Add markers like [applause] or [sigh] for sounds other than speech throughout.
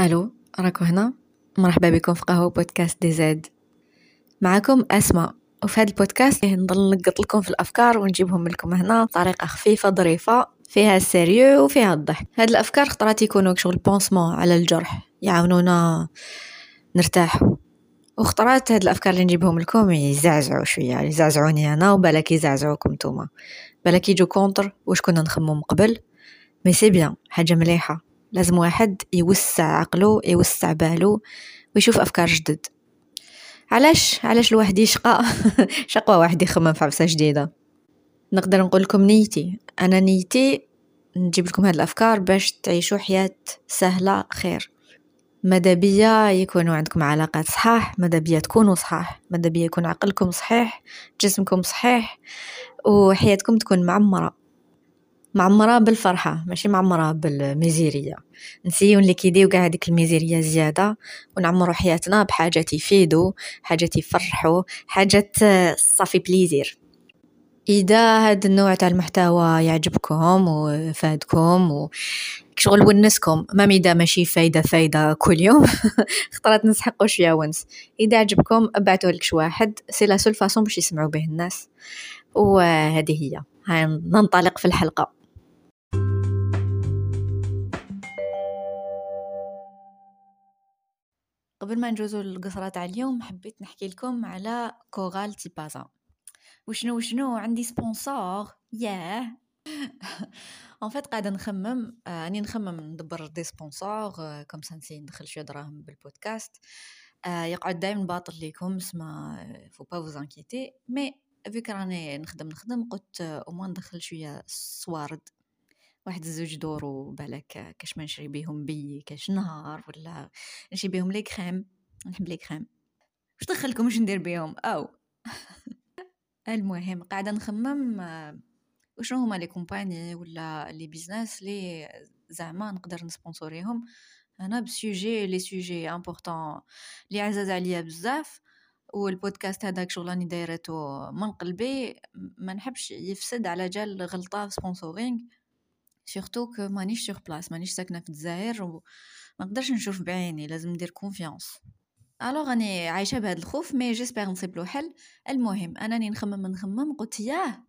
ألو راكو هنا؟ مرحبا بكم في قهوة بودكاست DZ. معكم أسماء وفي هذا البودكاست نضل نلقط لكم في الأفكار ونجيبهم لكم هنا بطريقة خفيفة ظريفة فيها ال sérieux وفيها الضحك. هاد الأفكار خطرات يكونوا شغل pansement على الجرح يعاونونا نرتاحوا وخطرات هاد الأفكار اللي نجيبهم لكم يزعزعوا شوية يزعزعوني أنا وبالك يزعزعوكم نتوما. بالك يجوا contre واش كنا نخمم قبل؟ mais c'est bien حاجة مليحة. لازم واحد يوسع عقله يوسع باله ويشوف أفكار جدد. علاش؟ علاش الواحد يشقى؟ [laughs] شقوى واحد يخمم في عفسة جديدة. نقدر نقول لكم نيتي. أنا نيتي نجيب لكم هاد الأفكار باش تعيشوا حياة سهلة خير. ماذا بيا يكونوا عندكم علاقات صحاح ماذا بيا تكونوا صحاح. ماذا بيا يكون عقلكم صحيح جسمكم صحيح وحياتكم تكون معمرة. معمرة بالفرحة ماشي معمرة بالميزيرية نسيو اللي كيديو قاع هذيك الميزيرية زيادة ونعمرو حياتنا بحاجات يفيدو حاجات يفرحو حاجات صافي بليزير. إذا هذا النوع تاع المحتوى يعجبكم وفادكم و شغل ونسكم ما ميدا ماشي فايدة فايدة كل يوم [laughs] خطرات نسحقو شوية ونس. إذا عجبكم ابعتوه لكش واحد c'est la seule façon باش يسمعوا به الناس. وهذه هي. هاي ننطلق في الحلقة. قبل ما نجوزو للقصرة تاع اليوم حبيت نحكي لكم على كورال تيبازا وشنو وشنو؟ عندي sponsor. ياه! [laughs] en fait قاعدة نخمم آه، راني نخمم ندبر des sponsors comme ça نسي ندخل شوية دراهم بالبودكاست. آه، يقعد دائما باطل ليكم اسمع faut pas vous inquiéter mais فيك راني نخدم نخدم قلت أو ندخل شوية صوارد واحد زوج دورو بالك كاش ما نشري بيهم بي كاش نهار ولا نشري بيهم les crèmes نحب les crèmes واش دخلكم واش ندير بيهم؟ أو. [laughs] المهم قاعدة نخمم وشنو هما les compagnies ولا les business لي زعما نقدر نسبونسوريهم. أنا ب sujet les sujets importants لي عزاز عليا بزاف والبودكاست هذاك شغل راني دايرته من قلبي ما نحبش يفسد على جال غلطة في sponsoring surtout que مانيش sur place مانيش ساكنه في الجزائر وما نقدرش نشوف بعيني لازم ندير confiance alors راني عايشه بهذا الخوف mais j'espère نصيب له حل المهم انني نخمم نخمم قلت ياه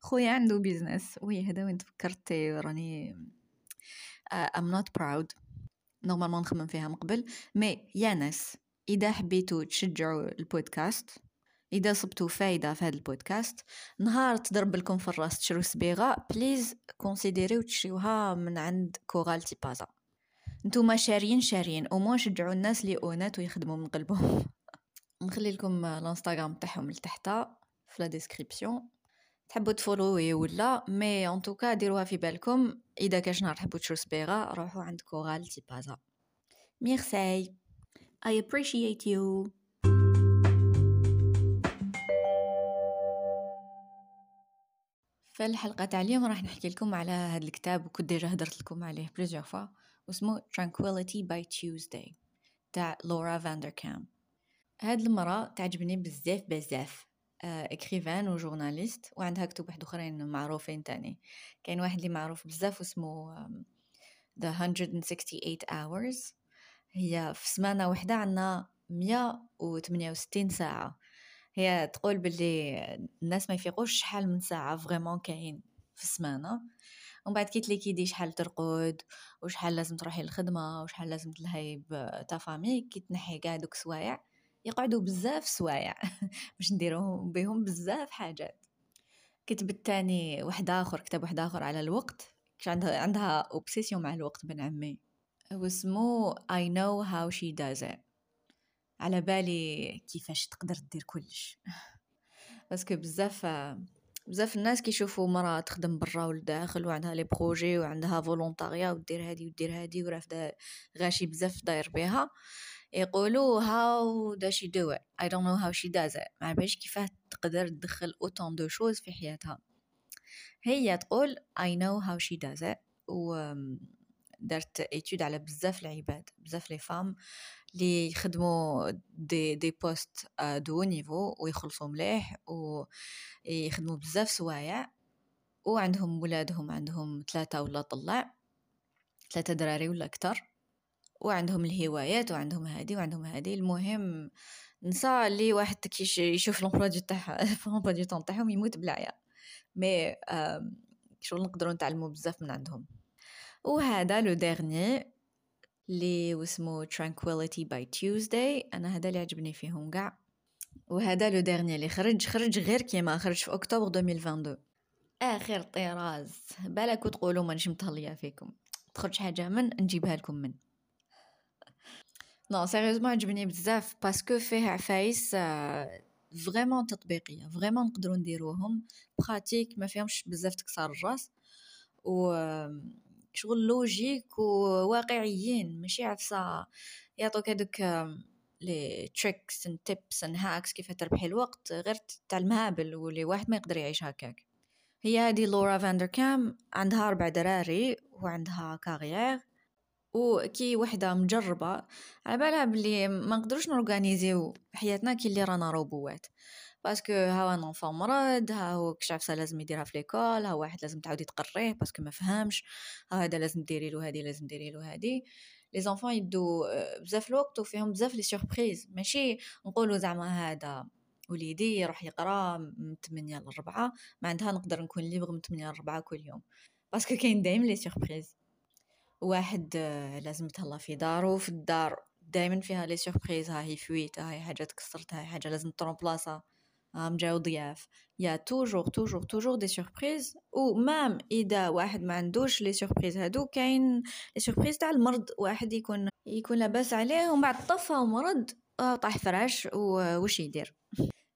خويا عنده business oui هذا وين تفكرت؟ راني I'm not proud normalement نخمم فيها من قبل. mais يا ناس إذا حبيتوا تشجعوا البودكاست إذا صبتوا فايدة في هذا البودكاست نهار تضرب لكم في الراس تشرو صييغة please كونسيديريو تشريوها من عند كورال تيبازا. نتوما شاريين شاريين أو شجعوا الناس اللي honnêtes ويخدموا من قلبهم. [laughs] نخلي لكم الإنستغرام تاعهم لتحت في la description تحبوا تفولوي ولا mais en tout cas ديروها في بالكم. إذا كاش نهار تحبوا تشرو صبيغة روحوا عند كورال تيبازا. merci I appreciate you. في الحلقة تاع اليوم راح نحكي لكم على هذا الكتاب وكنت déjà هدرت لكم عليه plusieurs fois واسمه Tranquility by Tuesday تاع لورا فاندر كام هاد المرأة تعجبني بزاف بزاف écrivain و journaliste وعندها كتب واحد أخرين معروفين تاني. كاين واحد اللي معروف بزاف اسمه The 168 Hours. هي في سمانة وحدة عندنا مية وثمانية وستين ساعة. هي تقول باللي الناس ما يفيقوش شحال من ساعة vraiment كاين في السمانة ومن بعد كي تليكي شحال ترقد وشحال لازم تروحي للخدمة وشحال لازم تلهي ب ta famille كي تنحي قاع دوك سوايع يقعدوا بزاف سوايع [laughs] باش نديرو بهم بزاف حاجات. كتب الثاني واحد آخر كتاب واحد آخر على الوقت عندها عندها obsession مع الوقت بن عمي واسمو I know how she does it. على بالي كيفاش تقدر دير كلش. parce que بزاف بزاف الناس كيشوفوا مرا تخدم برا والداخل وعندها les projets وعندها volontariat ودير هادي ودير هادي ورافده غاشي بزاف داير بها يقولوا how does she do it I don't know how she does it. ما عرفش كيفاه تقدر تدخل autant de choses في حياتها. هي تقول I know how she does it. و درت étude على بزاف العباد بزاف les femmes اللي يخدموا des des postes de niveau ويخلصوا مليح ويخدموا بزاف سوايع وعندهم ولادهم عندهم ثلاثة ولا طلع ثلاثة دراري ولا أكتر وعندهم الهوايات وعندهم هادي وعندهم هادي. المهم نسى اللي واحد كي يشوف l'emploi du تاع [laughs] l'emploi du temps تاعهم يموت بالعيا mais شغل نقدروا نتعلموا بزاف من عندهم. وهذا le dernier اللي واسمو Tranquility by Tuesday. أنا هذا اللي عجبني فيهم قاع. وهذا le dernier اللي خرج خرج غير كيما خرج في أكتوبر 2022 آخر طراز. بالك تقولوا مانيش متهليه فيكم. تخرج حاجة من نجيبها لكم من. non sérieusement عجبني بزاف parce que فيه عفايس vraiment تطبيقية vraiment نقدروا نديروهم. pratiques ما فيهمش بزاف تكسر الراس. و شغل logique وواقعيين ماشي عفسه يعطوك هذوك les tricks and tips and hacks كيف تربحي الوقت غير تاع المهابل واللي واحد ما يقدر يعيش هكاك. هي هذه لورا فاندر كام عندها أربع دراري وعندها carrière وكي وحدة مجربة على بالها بلي ما نقدروش نورغانيزيو حياتنا كي اللي رانا robots. parce que ها un enfant مرض ها هو كاش عفسة لازم يديرها في l'école ها واحد لازم تعاودي تقريه parce que ما فهمش ها هذا لازم ديري له هذه لازم ديري له هذه les enfants يدو بزاف الوقت وفيهم بزاف les surprises ماشي نقولوا زعما هذا وليدي يروح يقرا من 8 ل 4 ما عندها نقدر نكون libre من 8 ل 4 كل يوم. parce que كاين دايما les surprises واحد لازم يتهلا في دارو في الدار دائما فيها les surprises ها هي fuite ها هي حاجة تكسرت ها هي حاجة لازم ترومبلاصا هم جاو ضياف. y a toujours toujours toujours des surprises و même إذا واحد ما عندوش les surprises هادو كاين les surprises تاع المرض. واحد يكون يكون لاباس عليه ومن بعد طفى ومرض. طاح فراش وش يدير؟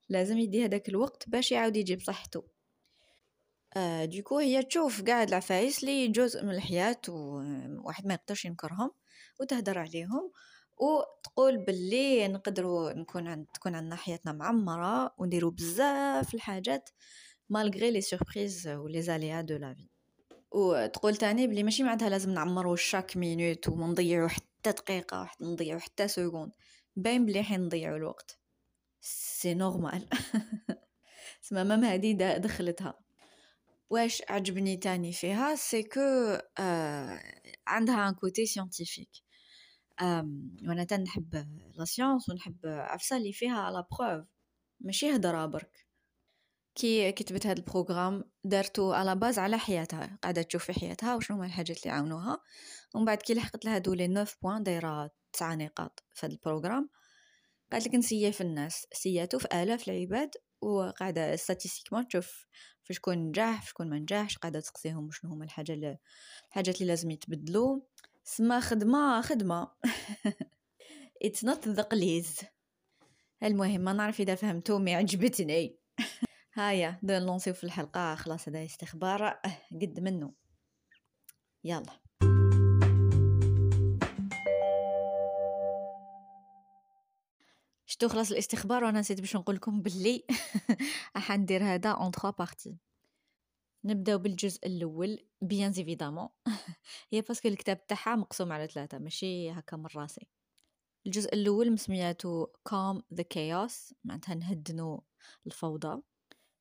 لازم يدي هذاك الوقت باش يعاود يجيب صحته. آه du coup هي تشوف قاع العفايس لي جزء من الحياة وواحد ما يقدرش ينكرهم وتهدر عليهم وتقول باللي نقدروا نكون عند تكون عندنا حياتنا معمرة ونديروا بزاف الحاجات malgré les surprises و les aléas de la vie. وتقول تاني بلي ماشي معناتها لازم نعمروا chaque minute وما نضيعوا حتى دقيقة وحتى نضيعوا حتى seconde باين بلي رايحين نضيعوا الوقت. c'est normal سما même هادي دخلتها. واش عجبني تاني فيها؟ c'est que آه عندها un côté scientifique وأنا تنحب la science ونحب عفسه اللي فيها la preuve ماشي هضره برك كي كتبت هذا ال programme دارتو على base على حياتها قاعدة تشوف في حياتها وشنو هما الحاجات اللي عاونوها. ومن بعد كي لحقت لها دولي 9 بوين دايرة 9 نقاط في هذا البروغرام. قالت لك نسيا في الناس سياتو في آلاف العباد وقاعدة ستاتيستيكمون تشوف في شكون نجح في شكون ما نجحش قاعدة تسقسيهم شنو هما الحاجة اللي الحاجات اللي لازم يتبدلوا سما خدمة خدمة. اتس نوت ذا قليز المهم ما نعرف إذا فهمتو مي عجبتني. [laughs] هيا دون نلونسيو في الحلقة. خلاص هذا استخبار. قد منه يلا. شتو خلاص الاستخبار وأنا نسيت باش نقول لكم باللي. [laughs] راح ندير هذا en 3 parties نبداو بالجزء الأول bien évidemment [laughs] هي parce que الكتاب تاعها مقسوم على ثلاثة ماشي هكا من راسي. الجزء الأول مسمياتو calm the chaos معناتها نهدنو الفوضى.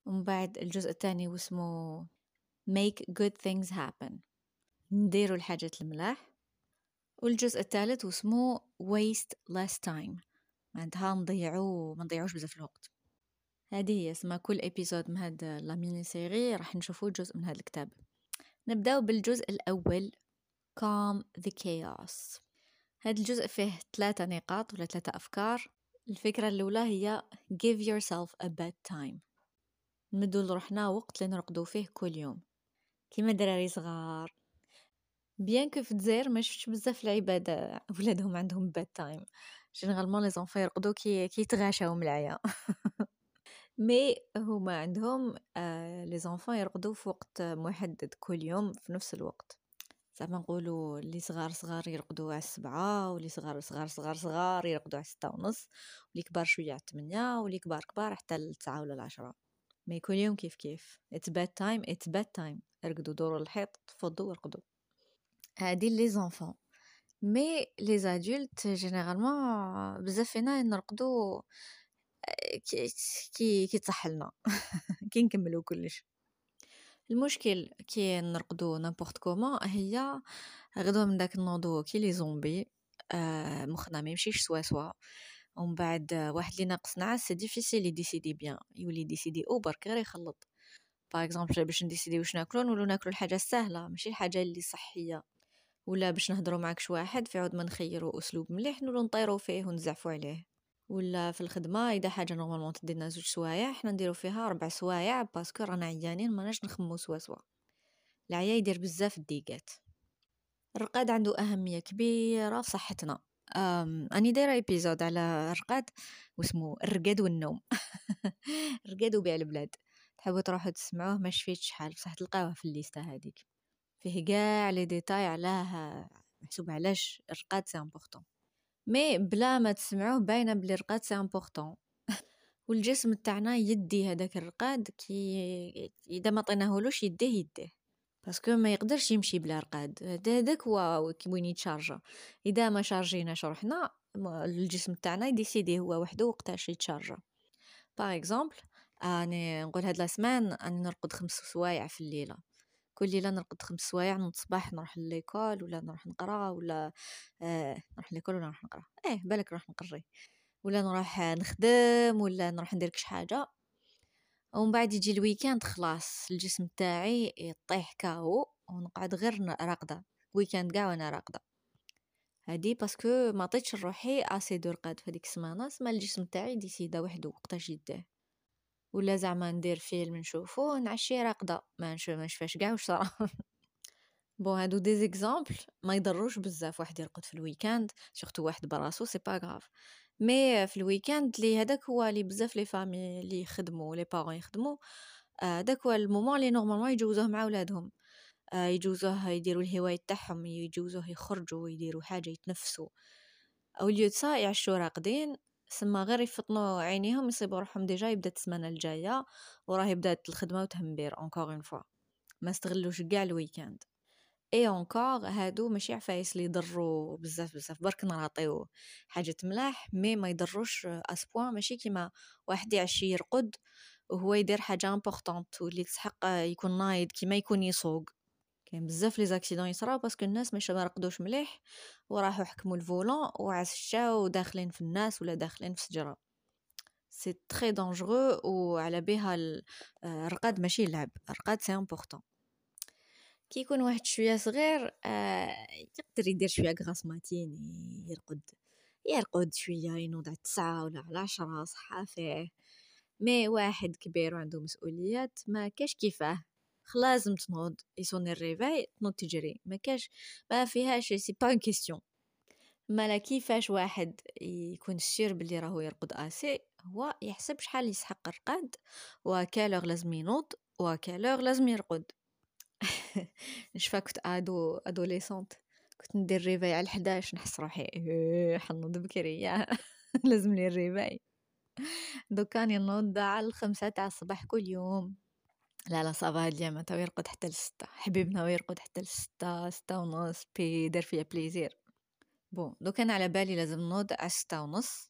ومن بعد الجزء الثاني واسمو make good things happen. نديرو الحاجات الملاح. والجزء الثالث واسمو waste less time. معناتها نضيعو ما نضيعوش بزاف الوقت. هذه هي اسمها كل épisode من هاد la mini-série راح نشوفو جزء من هذا الكتاب. نبداو بالجزء الأول calm the chaos. هذا الجزء فيه ثلاثة نقاط ولا ثلاثة أفكار. الفكرة الأولى هي give yourself a bedtime نمدو لروحنا وقت اللي نرقدو فيه كل يوم. كيما دراري صغار. bien que في الجزائر ما شفتش بزاف العباد [laughs] ولادهم عندهم bedtime généralement les enfants يرقدو كي كيتغاشاو من العيا [laughs] mais هما عندهم آه les enfants يرقدو في وقت محدد كل يوم في نفس الوقت. زعما نقولوا اللي صغار صغار يرقدوا على السبعة واللي صغار صغار صغار صغار يرقدوا على ستة ونص واللي كبار شوية على الثمانية واللي كبار كبار حتى التسعة ولا العشرة mais كل يوم كيف كيف؟ it's bedtime it's bedtime ارقدوا دوروا الحيط تفضوا وارقدوا. هادي les enfants. mais les adultes généralement بزاف فينا نرقدو كي كي كيتصحلنا [laughs] كي نكملو كلش المشكل كي نرقدو n'importe comment هي غدوة من داك ننوضو كي les zombies آه مخنا ما يمشيش سوا سوا. ومن بعد واحد اللي ناقص نعاس c'est difficile يديسيدي bien يولي يديسيدي أو برك غير يخلط. par exemple باش نديسيدي واش ناكلو نولو ناكلو الحاجة السهلة ماشي الحاجة اللي صحية. ولا باش نهضروا معاك شي واحد في عود ما نخيروا أسلوب مليح نولو نطيروا فيه ونزعفوا عليه. ولا في الخدمة إذا حاجة normalement تدينا زوج سوايع حنا نديرو فيها ربع سوايع parce que رانا عيانين ماناش نخممو سوا سوا. العيا يدير بزاف ال dégâts الرقاد عنده أهمية كبيرة في صحتنا. أم أني دايرة épisode على الرقاد واسمو الرقاد والنوم. [laughs] الرقاد وبيع البلاد. تحبوا تروحوا تسمعوه ما شفيت شحال بصح تلقاوه في الليستة هذيك فيه كاع les détails علاه محسوب علاش الرقاد c'est important mais بلا ما تسمعوه باينة بلي الرقاد c'est important [laughs] والجسم تاعنا يدي هذاك الرقاد كي إذا ما عطيناهولوش يديه يديه. parce que ما يقدرش يمشي بلا رقاد. هذاك هو وين يتشارجا. إذا ما شارجيناش روحنا الجسم تاعنا يديسيدي هو وحده وقتاش يتشارجا. par exemple آني نقول هاد la semaine نرقد خمس سوايع في الليلة. كل ليله نرقد خمس سوايع نوض الصباح نروح l'école ولا نروح نقرأ ولا آه نروح l'école ولا نروح نقرأ. إيه بالك نروح نقري. ولا نروح نخدم ولا نروح ندير كش حاجة. ومن بعد يجي ال week-end خلاص الجسم تاعي يطيح KO ونقعد غير راقدة. week-end كاع وأنا راقدة. هادي parce que ما عطيتش لروحي assez de رقاد في السمانة سما الجسم تاعي ديسيدا وحده وقتاش يديه ولا زعما ندير فيلم نشوفو نعشي راقده ما نشوف ما نشفاش كاع واش صرا [laughs] bon هادو des exemples ما يضروش بزاف. واحد يرقد في ال week-end surtout واحد براسو c'est pas grave mais في ال week-end لي هذاك هو لي بزاف les familles لي يخدموا les parents يخدموا هذاك هو ال moment لي normalement يجوزوه مع ولادهم. يجوزوه يديروا الهواية تاعهم يجوزوه يخرجوا يديروا حاجة يتنفسوا au lieu ça يعشوا راقدين. سما غير يفطنوا عينيهم يصيبوا روحهم déjà يبدات السمانة الجاية وراه بدات الخدمة وتهمبير encore une fois ما استغلوش كاع ال week-end et encore هادو ماشي عفايس اللي يضروا بزاف بزاف. برك نعطيو حاجة ملاح mais ما يضروش à ce point ماشي كيما واحد يعشي يرقد وهو يدير حاجة importante واللي تسحق يكون نايض كيما يكون يسوق. كاين بزاف les accidents يصراو parce que الناس ما رقدوش مليح وراحوا حكموا ال volant وعشاو داخلين في الناس ولا داخلين في شجره c'est très dangereux وعلى بها الرقاد ماشي لعب الرقاد c'est important كي يكون واحد شوية صغير آه يقدر يدير شوية grasse matinée يرقد يرقد شوية ينوض على التسعة ولا على عشرة صحة فيه mais واحد كبير وعنده مسؤوليات ما كاش كيفاه. لازم تنوض يصوني ال réveil تنوض تجري. ما كاش ما فيهاش سي با كيستيون مالا كيفاش واحد يكون sûr بلي راهو يرقد assez هو يحسب شحال يسحق الرقاد و à quelle heure لازم ينوض و à quelle heure لازم يرقد. [laughs] نشفى كنت ado adolescente كنت ندير réveil على 11 نحس روحي إيه، حنوض بكري [laughs] لازم لي ال réveil دوكاني نوض على الخمسة تاع الصباح كل يوم. لا لا ça va هاد اليوم تو يرقد حتى لستة. حبيبنا ويرقد حتى لستة ستة ونص بي دار فيا plaisir. bon donc أنا على بالي لازم نوض على ستة ونص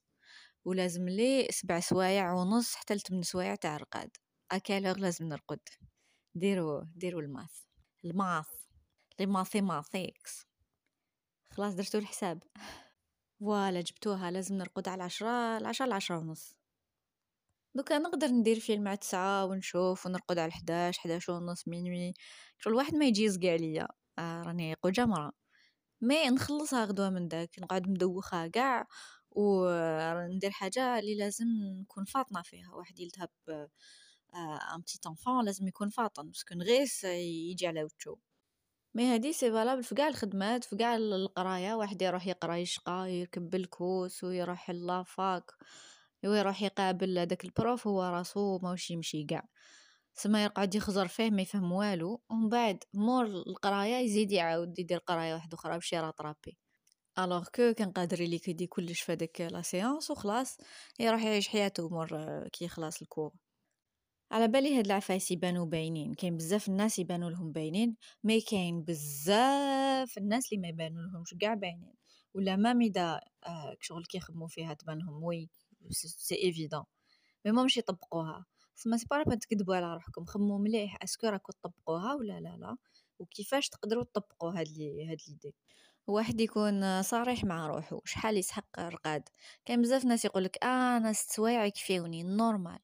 ولازم لي سبع سوايع ونص حتى لثمن سوايع تاع رقاد. à quelle heure لازم نرقد؟ ديرو ديرو ال maths. ال maths. les mathématiques. خلاص درتو الحساب. voilà جبتوها لازم نرقد على العشرة العشرة العشرة ونص. دوكا نقدر ندير فيلم على تسعة ونشوف ونرقد على حداش حداش ونص minuit. شغل واحد ما يجي يزقع ليا. آه راني قجمرة mais نخلصها غدوة من داك نقعد مدوخة قاع وندير حاجة اللي لازم نكون فاطنة فيها. واحد يلتهى ب un petit enfant لازم يكون فاطن. parce que نغيس يجي على وجهو. mais هادي c'est valable في قاع الخدمات في قاع القراية. واحد يروح يقرا يشقى يركب الكوس ويروح la fac ويروح يقابل هداك ال prof هو راسو ماهوش يمشي قاع. سما يقعد يخزر فيه ما يفهم والو ومن بعد مور القراية يزيد يعاود يدير قراية واحدة أخرى باش ي rattraper alors que كان قادر ي liquider كلش في هذاك la séance وخلاص يروح يعيش حياته مور كي يخلص ال cours. على بالي هاد العفايس يبانو باينين كاين بزاف الناس يبانو لهم باينين mais كاين بزاف الناس اللي ما يبانو لهمش كاع باينين. ولا ما ميدا آه شغل كيخدموا فيها تبان لهم oui. c'est évident. mais مش يطبقوها سما c'est pas تكذبوا على روحكم خمو مليح est-ce que راكو تطبقوها ولا لا لا؟ وكيفاش تقدروا تطبقوا هاد les هاد l'idée واحد يكون صريح مع روحو شحال يسحق رقاد كاين بزاف ناس يقولك آه أنا ست سوايع يكفيوني normal.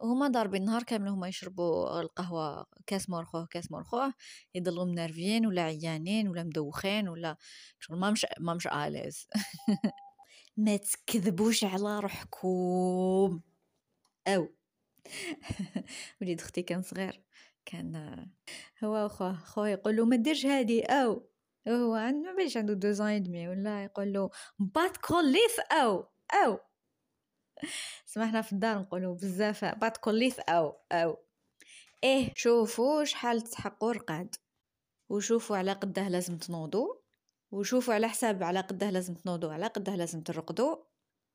وهما ضاربين النهار كامل هما يشربوا القهوة كاس مورخوه كاس مورخوه يضلوا منرفيين ولا عيانين ولا مدوخين ولا شغل ما مش ما مش à l'aise. [laughs] ما تكذبوش على روحكم. أو. [laughs] وليد أختي كان صغير كان هو خوه خوه يقول له ما ديرش هادي أو. هو عنده باش عنده دو زان دمي ولا يقول له بات كوليث أو. أو. سمحنا في الدار نقولوا بزاف بات كوليث أو. أو. إيه شوفوا شحال تسحقوا رقاد. وشوفوا على قده لازم تنوضوا. وشوفوا على حساب على قده لازم تنوضوا على قده لازم ترقدوا.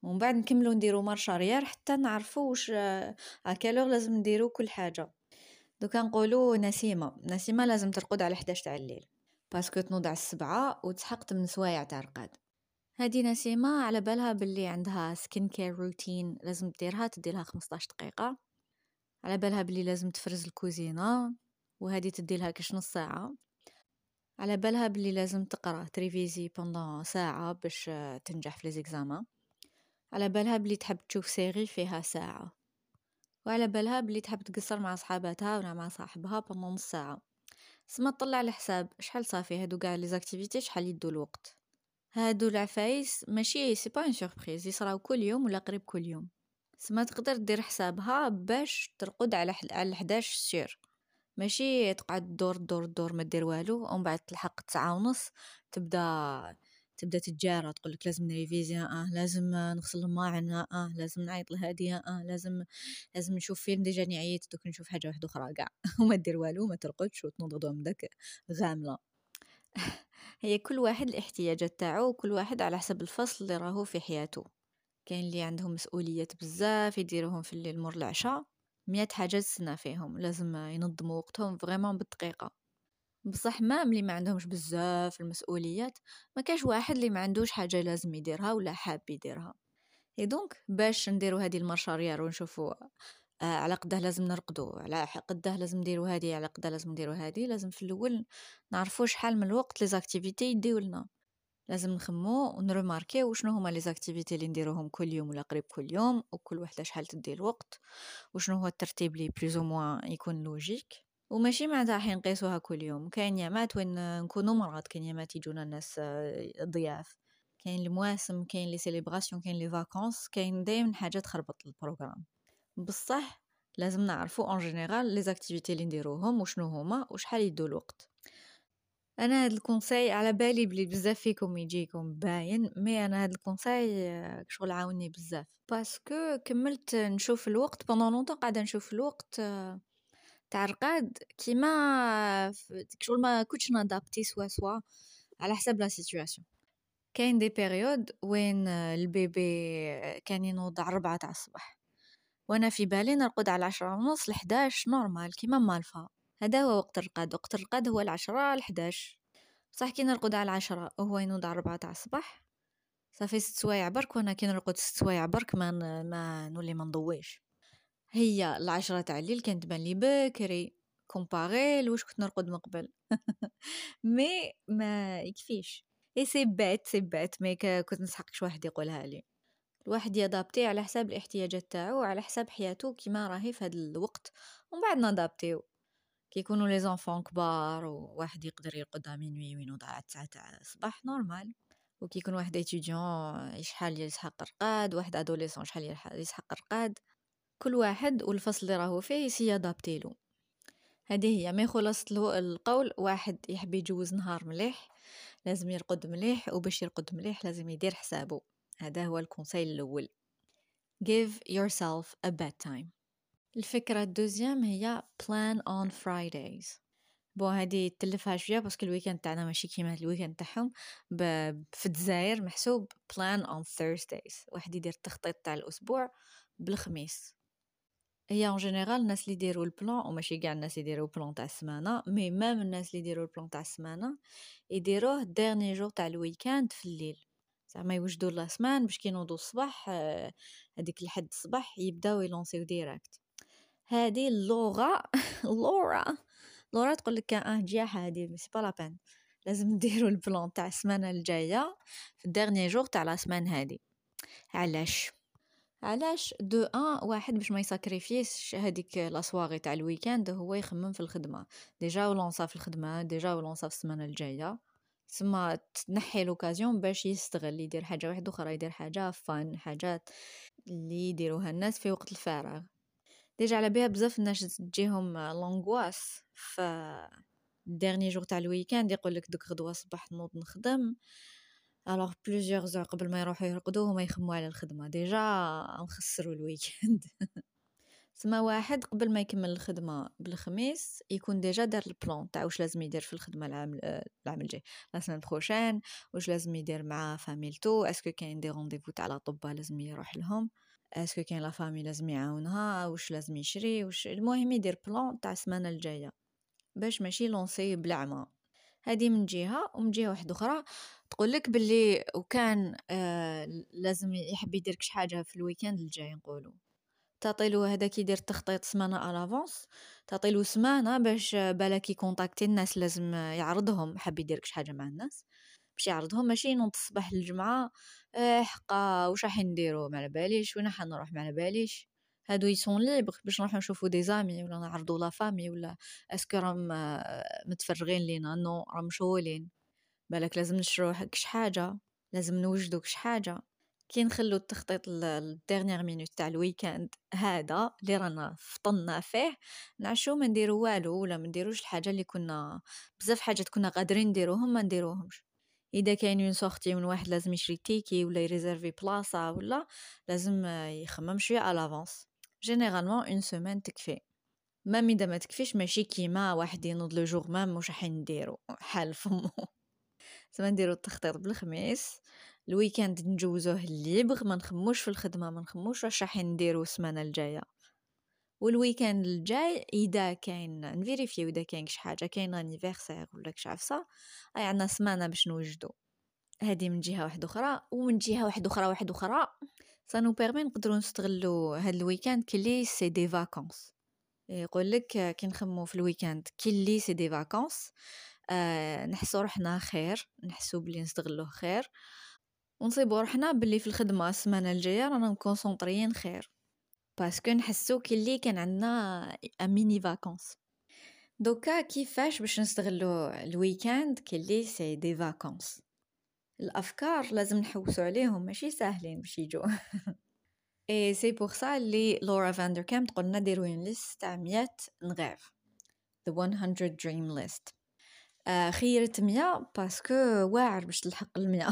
ومن بعد نكملوا نديروا marche arrière حتى نعرفوا واش à quelle heure لازم نديروا كل حاجة. دوكا نقولوا نسيمة نسيمة لازم ترقد على 11 تاع الليل. parce que تنوض على السبعة وتسحق 8 سوايع تاع رقاد هادي نسيمة على بالها باللي عندها skin care routine لازم ديرها تديلها 15 دقيقة. على بالها باللي لازم تفرز الكوزينة وهادي تديلها كش نص ساعة. على بالها باللي لازم تقرأ ت réviser pendant ساعة باش تنجح في les examens على بالها بلي تحب تشوف série فيها ساعة. وعلى بالها بلي تحب تقصر مع صحاباتها ولا مع صاحبها pendant نص ساعة. سما طلع الحساب شحال صافي؟ هادو قاع les activités شحال يدو الوقت؟ هادو العفايس ماشي c'est pas une surprise يصراو كل يوم ولا قريب كل يوم. سما تقدر دير حسابها باش ترقد على على 11 sûr ماشي تقعد دور دور دور ما دير والو ومن بعد تلحق تسعة ونص تبدا تبدا تتجارى تقولك لازم ن réviser آه لازم نغسل الماعن آه لازم نعيط لهادي آه لازم لازم نشوف فيلم déjà عييت دوك نشوف حاجة واحدة أخرى كاع [laughs] وما دير والو ما ترقدش وتنوض غدوه من داك غاملة. [laughs] هي كل واحد الاحتياجات تاعو وكل واحد على حسب الفصل اللي راهو في حياته. كاين اللي عندهم مسؤوليات بزاف يديروهم في الليل مور العشاء. مئة حاجة تسنى فيهم لازم ينظموا وقتهم vraiment بالدقيقة. بصح ما ملي ما عندهمش بزاف المسؤوليات ما كاش واحد اللي ما عندوش حاجة لازم يديرها ولا حاب يديرها. et donc باش نديرو هذه ال marche arrière ونشوفوا آه على قده لازم نرقدو على قده لازم نديرو هذه على قده لازم نديرو هذه لازم في الأول نعرفو شحال من الوقت les activités يديو لنا لازم نخمو ون remarquer و شنو هما les activités اللي نديروهم كل يوم ولا قريب كل يوم وكل وحدة شحال تدي الوقت وشنو هو الترتيب le plus أو يكون logique وماشي معناتها راح نقيسوها كل يوم. كاين يامات وين نكونو مرض كاين يامات يجونا الناس ضياف. كاين المواسم كاين les célébrations كاين les vacances كاين دايما حاجة تخربط ال programme. بصح لازم نعرفو en général les activités اللي نديروهم وشنو هما وشحال يدو الوقت. أنا هاد ال conseil على بالي بلي بزاف فيكم يجيكم باين mais أنا هاد ال conseil شغل عاوني بزاف. parce que كملت نشوف الوقت pendant longtemps قاعدة نشوف الوقت تاع رقاد كيما شغل ما كنتش ن adapter سوا سوا على حسب la situation كاين des périodes وين ال bébé كان ينوض على ربعة تاع الصباح وأنا في بالي نرقد على عشرة ونص لحداش normal كيما مالفا. هذا هو وقت الرقاد وقت الرقاد هو العشرة لحداش بصح كي نرقد على العشرة وهو ينوض على تاع الصباح. صافي ست سوايع برك وأنا كي نرقد ست سوايع برك ما ما نولي ما نضويش. هي العشرة تاع الليل كانت تبان لي بكري. comparé لواش كنت نرقد من قبل؟ [laughs] mais ما يكفيش. et c'est bête c'est bête mais كنت نسحقش واحد يقولها لي. الواحد ي adapter على حساب الاحتياجات تاعو وعلى حساب حياته كيما راهي في هذا الوقت ومن بعد ن adapter و. كي يكونوا les enfants كبار وواحد يقدر يرقد minuit وينوض على تسعة تاع الصباح normal. وكي يكون واحد étudiant شحال يسحق رقاد واحد adolescent شحال يسحق رقاد كل واحد والفصل اللي راهو فيه يسي له. هذه هي. ما خلاصة القول واحد يحب يجوز نهار مليح لازم يرقد مليح وباش يرقد مليح لازم يدير حسابه هذا هو ال conseil الأول. Give yourself a bedtime الفكرة ال deuxième هي plan on Fridays. pour هادي تلفها شوية parce que ال week-end تاعنا ماشي كيما ال week-end تاعهم في الجزائر محسوب plan on Thursdays. واحد يدير التخطيط تاع الأسبوع بالخميس. هي en général الناس اللي يديروا ال plan وماشي كاع الناس يديروا ال plan تاع السمانة مي مام الناس اللي يديروا ال plan تاع السمانة يديروه dernier jour تاع ال week-end في الليل. زعما يوجدوا la semaine باش كي ينوضوا الصباح هذيك الحد الصباح يبداو يلونسيو direct هذه اللغة [laughs] Laura Laura تقول لك آه جياحه هذه c'est pas la peine لازم نديرو ال plan تاع السمانة الجاية في ال dernier jour تاع la semaine هادي علاش؟ علاش؟ de un واحد باش ما يساكريفيش هذيك la soirée تاع ال week-end هو يخمم في الخدمة. déjà ولونسا في الخدمة déjà ولونسا في السمانة الجاية. تسمى تنحي l'occasion باش يستغل يدير حاجة واحدة أخرى يدير حاجة فان حاجات اللي يديروها الناس في وقت الفراغ. déjà على بها بزاف الناس تجيهم l'angoisse ف dernier jour تاع ال week-end يقول لك دوك غدوة صباح نوض نخدم. alors plusieurs heures قبل ما يروحوا يرقدوا هما يخموا على الخدمة. déjà نخسروا ال week-end [laughs] سما واحد قبل ما يكمل الخدمة بالخميس يكون déjà دار ال plan تاع واش لازم يدير في الخدمة العام العام الجاي. la semaine prochaine واش لازم يدير مع فاميلتو est-ce que كاين des rendez-vous تاع الأطباء لازم يروح لهم؟ est-ce que كاين la famille لازم يعاونها واش لازم يشري واش المهم يدير plan تاع السمانة الجاية باش ماشي لونسي بلعمة. هذه من جهة ومن جهة واحدة أخرى تقول لك باللي وكان آه لازم يحب يدير كش حاجة في ال week-end الجاي نقولوا تعطيلو هذاك يدير تخطيط سمانة à l'avance تعطيلو سمانة باش بالك يكونتاكتي الناس لازم يعرضهم حاب يدير كش حاجة مع الناس. باش يعرضهم ماشي ينوض الصباح الجمعة آه حقا واش راح نديرو؟ ما على باليش وين راح نروح؟ ما على باليش. هادو ils sont libres باش نروحو نشوفو des amis ولا نعرضو la famille ولا est-ce que راهم متفرغين لينا. non راهم مشغولين. بالك لازم نشرو كش حاجة لازم نوجدو كش حاجة. كي نخلو التخطيط ال dernière minute تاع ال week-end هذا اللي رانا فطنا فيه نعشو ما نديرو والو ولا ما نديروش الحاجة اللي كنا بزاف حاجات كنا قادرين نديروهم ما نديروهمش. إذا كاين une sortie من واحد لازم يشري ticket ولا يريزيرفي بلاصة ولا لازم يخمم شوية على l'avance généralement une semaine تكفي. même إذا ما تكفيش ماشي كيما واحد ينوض le jour même واش راح نديرو؟ حال فمو. زعما نديرو التخطيط بالخميس. ال week-end نجوزوه libre ما نخموش في الخدمة ما نخموش واش راح نديرو السمانة الجاية. وال week-end الجاي إذا كاين نفيريفيو اذا كاين شي حاجة كاين anniversaire ولا كش عفسه أي عندنا سمانة باش نوجدو. هذه من جهة واحدة أخرى ومن جهة واحدة أخرى واحدة أخرى ça nous permet نقدروا نستغلوا هاد ال week-end كلي c'est des vacances يقول لك كي نخمو في ال week-end كلي c'est des vacances آه نحسو روحنا خير نحسو بلي نستغلوه خير. ونصيبو روحنا بلي في الخدمة السمانة الجاية رانا مكونسونطريين خير. parce que نحسو كلي كان عندنا mini vacances دوكا كيفاش باش نستغلو ال week-end كلي c'est des vacances الافكار لازم نحوسو عليهم ماشي ساهلين باش يجو et c'est pour ça لي Laura Vanderkam تقولنا ديرو une liste تاع 100 نغاف the 100 dream list. آه خيرت 100 parce que واعر باش تلحق المية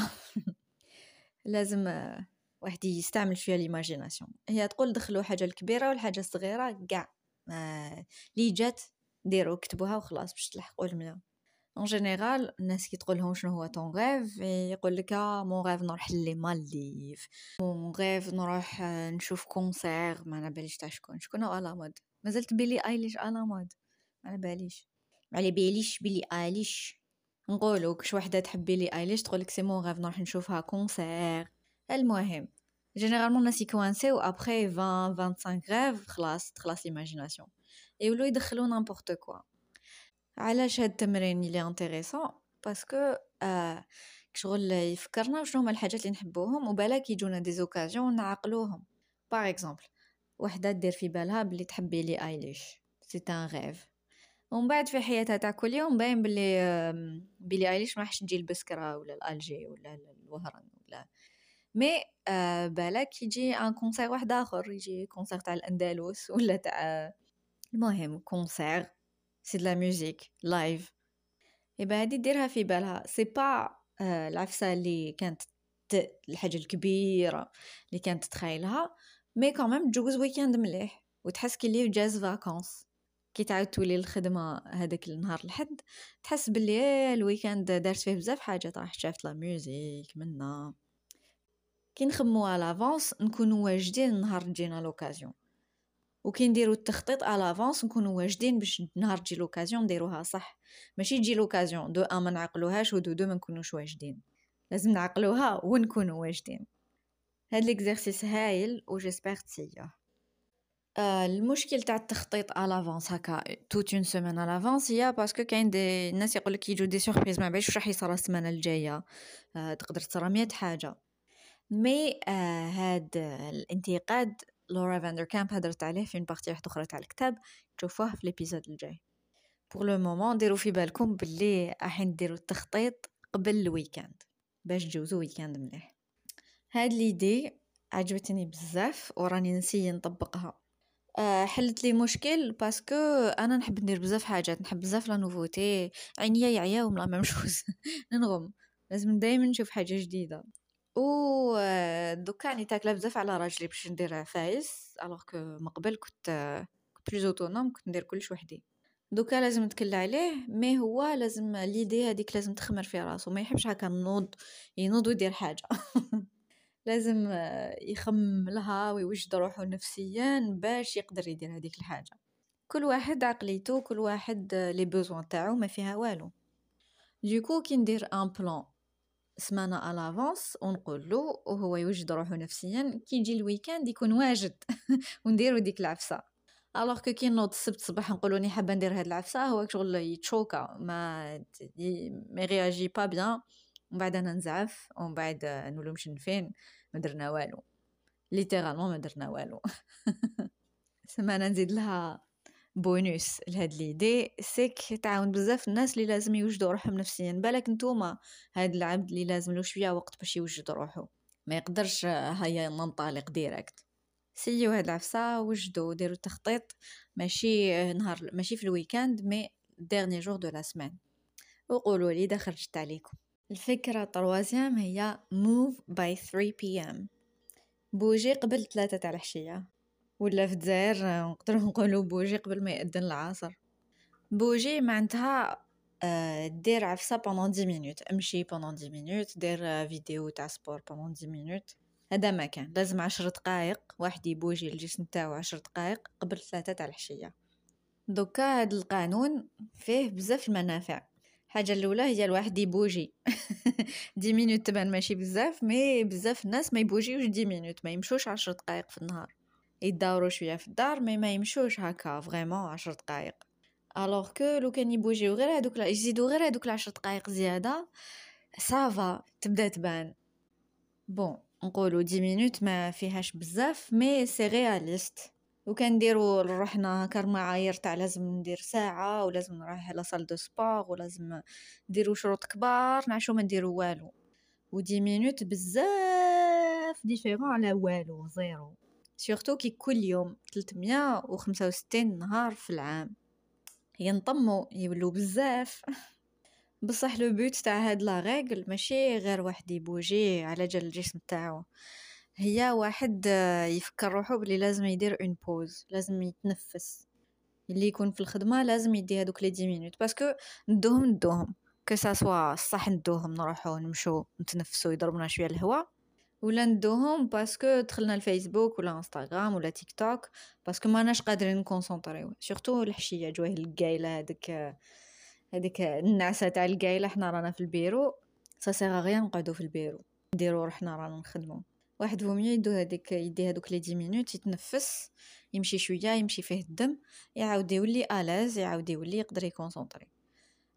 لازم واحد يستعمل شوية l'imagination هي تقول دخلوا حاجة الكبيرة والحاجة الصغيرة كاع لي جات ديروا كتبوها وخلاص باش تلحقوا المية en général الناس كي تقول لهم شنو هو ton rêve يقول لك mon rêve نروح les Maldives mon rêve نروح نشوف concert ما على باليش تاع شكون. شكون à la mode؟ مازلت Billie Eilish à la mode. ما على باليش. ما على باليش Billie Eilish. نقولوا كش وحدة تحب Billie Eilish تقولك c'est mon rêve نروح نشوفها concert المهم. généralement الناس يكوانسيو ابخي 20 25 غاف خلاص تخلص l'imagination يولو يدخلو n'importe quoi علاش هاد التمرين لي intéressant parce que شغل يفكرنا شنو هما الحاجات اللي نحبوهم وبالك يجونا des occasions نعقلوهم. par exemple وحدة دير في بالها بلي تحب Billie Eilish c'est un rêve ومن بعد في حياتها تاع كل يوم باين بلي Billie Eilish ما راحش تجي البسكرة ولا الألجي ولا الوهران ولا mais آه بالك يجي un concert واحد اخر يجي concert تاع الاندلس ولا تاع المهم concert c'est la musique live يبقى هادي ديرها في بالها c'est pas آه العفسه اللي كانت الحاجة الكبيره اللي كانت تتخيلها mais quand même تجوز week-end مليح وتحس كلي جاز vacances كي تعاود تولي الخدمة هذاك النهار الحد تحس بلي ال week-end دارت فيه بزاف حاجات راح شافت la musique منا كي نخمو على l'avance نكونوا واجدين نهار تجينا l'occasion وكي نديرو التخطيط على l'avance نكونوا واجدين باش نهار تجي l'occasion نديروها صح. ماشي تجي l'occasion de un ما نعقلوهاش و de deux ما نكونوش واجدين. لازم نعقلوها ونكونوا واجدين. هاد l'exercice هايل و j'espère تسيه آه، المشكل تاع التخطيط على l'avance هكا toute une semaine على l'avance هي parce que كاين des الناس يقول لك يجوا des surprises ما بعرفش واش راح يصرى السمانة الجاية. آه، تقدر تصرى مية حاجة. mais آه هاد الانتقاد Laura Vanderkam هدرت عليه في partie واحدة أخرى تاع الكتاب تشوفوه في l'épisode الجاي. pour le moment ديروا في بالكم باللي راح نديروا التخطيط قبل ال week-end باش تجوزوا week-end مليح. هاد l'idée عجبتني بزاف وراني نسي نطبقها. آه، حلت لي مشكل parce que أنا نحب ندير بزاف حاجات نحب بزاف la nouveauté عينيا يعياو من la même chose [laughs] ننغم. لازم دائما نشوف حاجة جديدة. و دوكا تاكله بزاف على راجلي باش ندير عفايس alors que من قبل كنت plus autonome كنت ندير كلش وحدي. دوكا لازم نتكل عليه mais هو لازم l'idée هذيك لازم تخمر في راسو ما يحبش هكا نوض ينوض ويدير حاجة. [laughs] لازم يخمم لها ويوجد روحه نفسيا باش يقدر يدير هذيك الحاجة. كل واحد عقليته كل واحد les besoins تاعو ما فيها والو. دوكو كي ندير un plan سمانة على l'avance ونقول له وهو يوجد روحه نفسيا كي يجي ال week-end يكون واجد [laughs] ونديرو ديك العفسة. alors que كي نوض السبت صباح نقول راني حابة ندير هاد العفسة هو شغل يتشوكا ما ما réagit pas bien ومن بعد أنا نزعف ومن بعد نولو مشنفين ما درنا والو. littéralement ما درنا والو. [laughs] سما أنا نزيد لها بونوس لهاد l'idée سيك تعاون بزاف الناس اللي لازم يوجدوا روحهم نفسيا بالك نتوما هاد العبد اللي لازم له شوية وقت باش يوجد روحه ما يقدرش هيا ننطلق direct سيو هاد العفسة وجدوا ديروا تخطيط ماشي نهار ماشي في ال week-end mais دير un jour de la semaine وقولوا لي خرجت عليكم. الفكرة ال troisième هي move by 3 pm بوجي قبل ثلاثة تاع العشية. ولا في الجزائر نقدروا [laughs] نقولوا بوجي قبل ما يأذن العصر. بوجي معناتها آه، دير عفسة pendant dix minutes امشي pendant dix minutes دير فيديو تاع sport pendant dix minutes هذا ما كان لازم عشر دقائق واحد يبوجي الجسم تاعو عشر دقائق قبل ثلاثة تاع العشية دوكا هاد القانون فيه بزاف المنافع. الحاجة الأولى هي الواحد يبوجي. [laughs] dix minutes تبان ماشي بزاف mais بزاف الناس ما يبوجيوش dix minutes ما يمشوش عشر دقائق في النهار. يداورو شوية في الدار mais ما يمشوش هكا vraiment عشر دقائق alors que لو كان يبوجيو غير هذوك يزيدو غير هذوك العشر دقائق زيادة ça va تبدأ تبان. bon نقولو dix minutes ما فيهاش بزاف mais c'est réaliste وكنديرو لروحنا هاكا المعايير تاع لازم ندير ساعة ولازم نروح ل salle de sport ولازم نديرو شروط كبار نعشو ما نديرو والو. و dix minutes بزاف différent على والو zéro. surtout كي كل يوم 365 نهار في العام. يتلمو يولو بزاف. [laughs] بصح le but تاع هاد la règle ماشي غير واحد يبوجي على جال الجسم تاعو. هي واحد يفكر روحو بلي لازم يدير une pause لازم يتنفس. اللي يكون في الخدمة لازم يدي هادوك les dix minutes parce que ندوهم ندوهم. que ce soit صح ندوهم نروحو نمشو نتنفسو يضربنا شوية الهواء ولا ندوهم parce que دخلنا الفيسبوك ولا انستغرام ولا TikTok parce que ماناش قادرين نكونسونطريو. surtout العشية جواه القايلة هذيك هذيك النعسة تاع القايلة حنا رانا في البيرو. سا سيغ غيان نقعدو في البيرو. نديرو روحنا رانا نخدمو. واحد vaut mieux يدو هذيك يدي هذوك les dix minutes يتنفس يمشي شوية يمشي فيه الدم يعاود يولي à l'aise يعاود يولي يقدر يكونسونطري.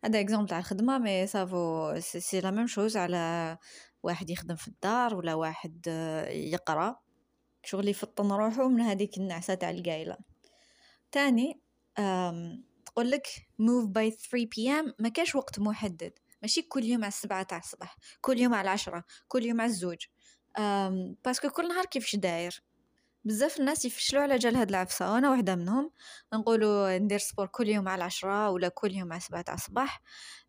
هذا exemple تاع الخدمة mais ça vaut aussi la même chose على واحد يخدم في الدار ولا واحد يقرأ. شغل يفطن روحو من هذيك النعسة تاع القايلة. تاني تقول لك move by 3 pm ما كاش وقت محدد. ماشي كل يوم على السبعة تاع الصباح كل يوم على العشرة كل يوم على الزوج. parce que كل نهار كيفاش داير؟ بزاف الناس يفشلوا على جال هاد العفسة. وأنا واحدة منهم نقولوا ندير sport كل يوم على العشرة ولا كل يوم على سبعة تاع الصباح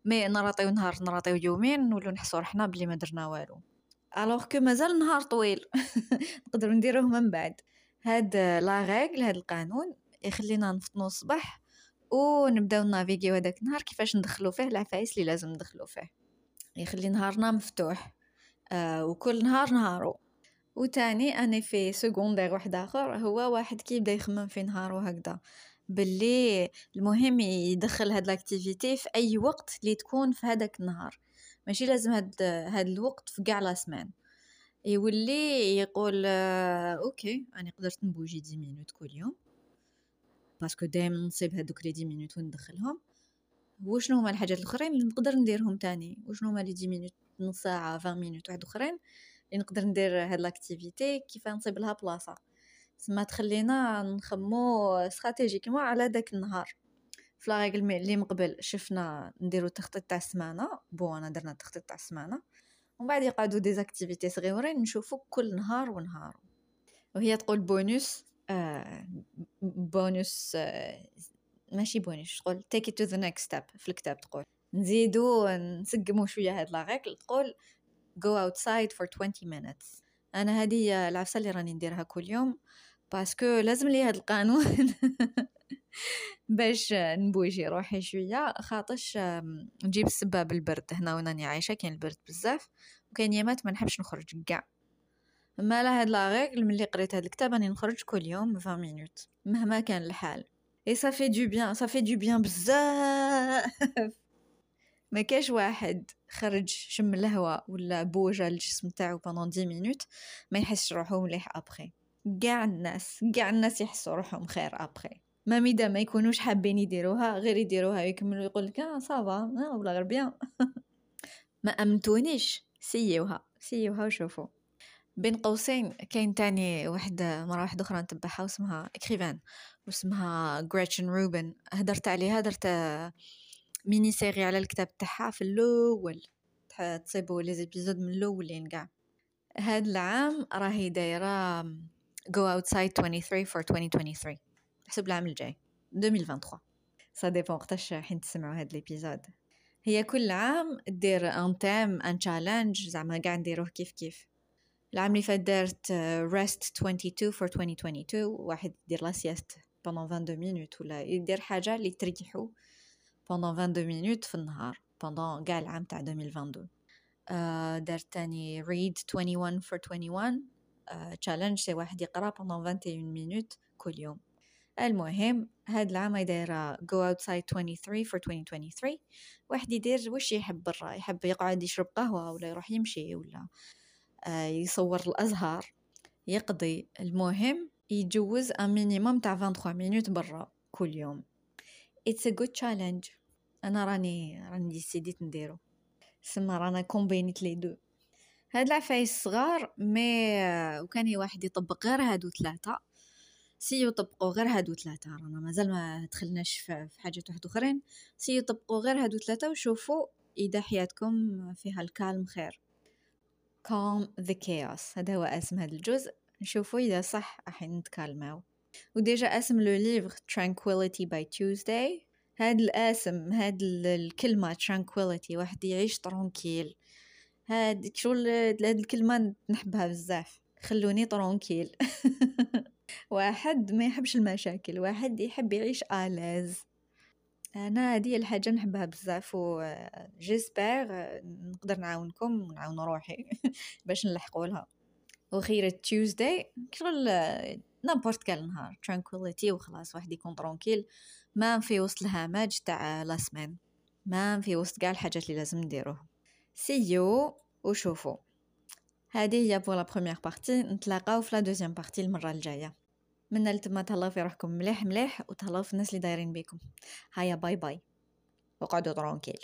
mais نراطيو نهار نراطيو يومين نولو نحسو روحنا بلي ما درنا والو. alors que مازال نهار طويل. [laughs] نقدروا نديروه من بعد. هاد la règle هاد القانون يخلينا نفطنو الصباح ونبداو نافيغيو هذاك النهار كيفاش ندخلو فيه العفايس اللي لازم ندخلو فيه. يخلي نهارنا مفتوح. آه وكل نهار نهارو. وتاني أنا في سكوندير واحد آخر هو واحد كي يبدا يخمم في نهارو هكذا باللي المهم يدخل هاد l'activité في أي وقت اللي تكون في هذاك النهار. ماشي لازم هاد هاد الوقت في قاع la semaine يولي يقول آه، OK أنا قدرت نبوجي dix minutes كل يوم. parce que دائما نصيب هذوك les 10 minutes وندخلهم. وشنو هما الحاجات الأخرين اللي نقدر نديرهم تاني؟ وشنو هما les 10 minutes نص ساعة 20 minutes واحد أخرين؟ اللي نقدر ندير هاد l'activité كيف نصيب لها بلاصة. تسمى تخلينا نخمو stratégiquement على داك النهار. في la règle اللي مقبل شفنا نديرو التخطيط تاع السمانة. bon أنا درنا التخطيط تاع السمانة. ومن بعد يقعدوا des activités صغيورين نشوفو كل نهار ونهار. وهي تقول بونوس آه بونوس آه ماشي بونوس تقول it to the next step. في الكتاب تقول. نزيدو نسقمو شوية هاد la règle تقول go outside for 20 minutes. أنا هذه العفسة اللي راني نديرها كل يوم parce que لازم لي هاد القانون [laughs] باش نبوجي روحي شوية. خاطش نجيب السباب البرد هنا راني عايشة كاين البرد بزاف وكاين يامات ما نحبش نخرج كاع. mais là هاد la règle ملي قريت هاد الكتاب راني نخرج كل يوم 20 minutes مهما كان الحال. et ça fait du bien ça fait du bien بزاف. [laughs] ما كاش واحد. خرج شم الهواء ولا بوجا الجسم تاعو pendant 10 minutes ما يحسش روحو مليح ابخي كاع الناس كاع الناس يحسوا روحهم خير ابخي mais ما يكونوش حابين يديروها غير يديروها يكملوا يقول لك آه ça va آه ولا rien [laughs] ما أمنتونيش سييوها سييوها وشوفوا بين قوسين كاين تاني واحدة مرة واحدة أخرى نتبعها واسمها écrivain واسمها غريتشن روبن هدرت عليها درت mini-série على الكتاب تاعها في الأول تصيبوا les épisodes من الأولين كاع. هاد العام راهي دايرة go outside 23 for 2023 حسب العام الجاي 2023 ça dépend وقتاش حين تسمعوا هاد l'épisode هي كل عام دير un thème un challenge زعما قاع نديروه كيف كيف. العام اللي فات دارت rest 22 for 2022 واحد يدير la sieste pendant 22 minutes ولا يدير حاجة اللي تريحو. Pendant 22 minutes في النهار pendant كاع العام تاع 2022 uh, دارت تاني read 21 for 21 challenge سي واحد يقرأ pendant 21 minutes كل يوم. المهم هاد العام دايرة go outside 23 for 2023 واحد يدير واش يحب برا يحب يقعد يشرب قهوة ولا يروح يمشي ولا آه يصور الأزهار يقضي. المهم يجوز un minimum تاع 23 minutes برا كل يوم. It's a good challenge. أنا راني راني décidée نديرو. سما رانا combiner les deux. هاد العفايس صغار mais وكان واحد يطبق غير هادو ثلاثة. سي يطبقوا غير هادو ثلاثة رانا مازال ما دخلناش في حاجات واحد اخرين سي يطبقوا غير هادو ثلاثة وشوفوا إذا حياتكم فيها ال calme خير. Calm the chaos. هذا هو اسم هذا الجزء. نشوفوا إذا صح راح نتكالماو. و déjà اسم le livre tranquility by Tuesday. هاد الاسم هاد الكلمة tranquility واحد يعيش tranquille هاد شغل هاد الكلمة نحبها بزاف خلوني tranquille واحد ما يحبش المشاكل واحد يحب يعيش à l'aise أنا هذه الحاجة نحبها بزاف و j'espère نقدر نعاونكم ونعاون روحي باش نلحقوا لها وغير Tuesday شغل n'importe quel نهار tranquility وخلاص واحد يكون tranquille ما في وسط الهمج تاع la semaine ما في وسط كاع الحاجات اللي لازم نديروه سييو وشوفوا. هذه هي pour la première partie نتلاقاو في la deuxième partie المرة الجاية. من لتما تهلاو في روحكم مليح مليح وتهلاو في الناس اللي دايرين بيكم. هيا bye bye وقعدوا tranquille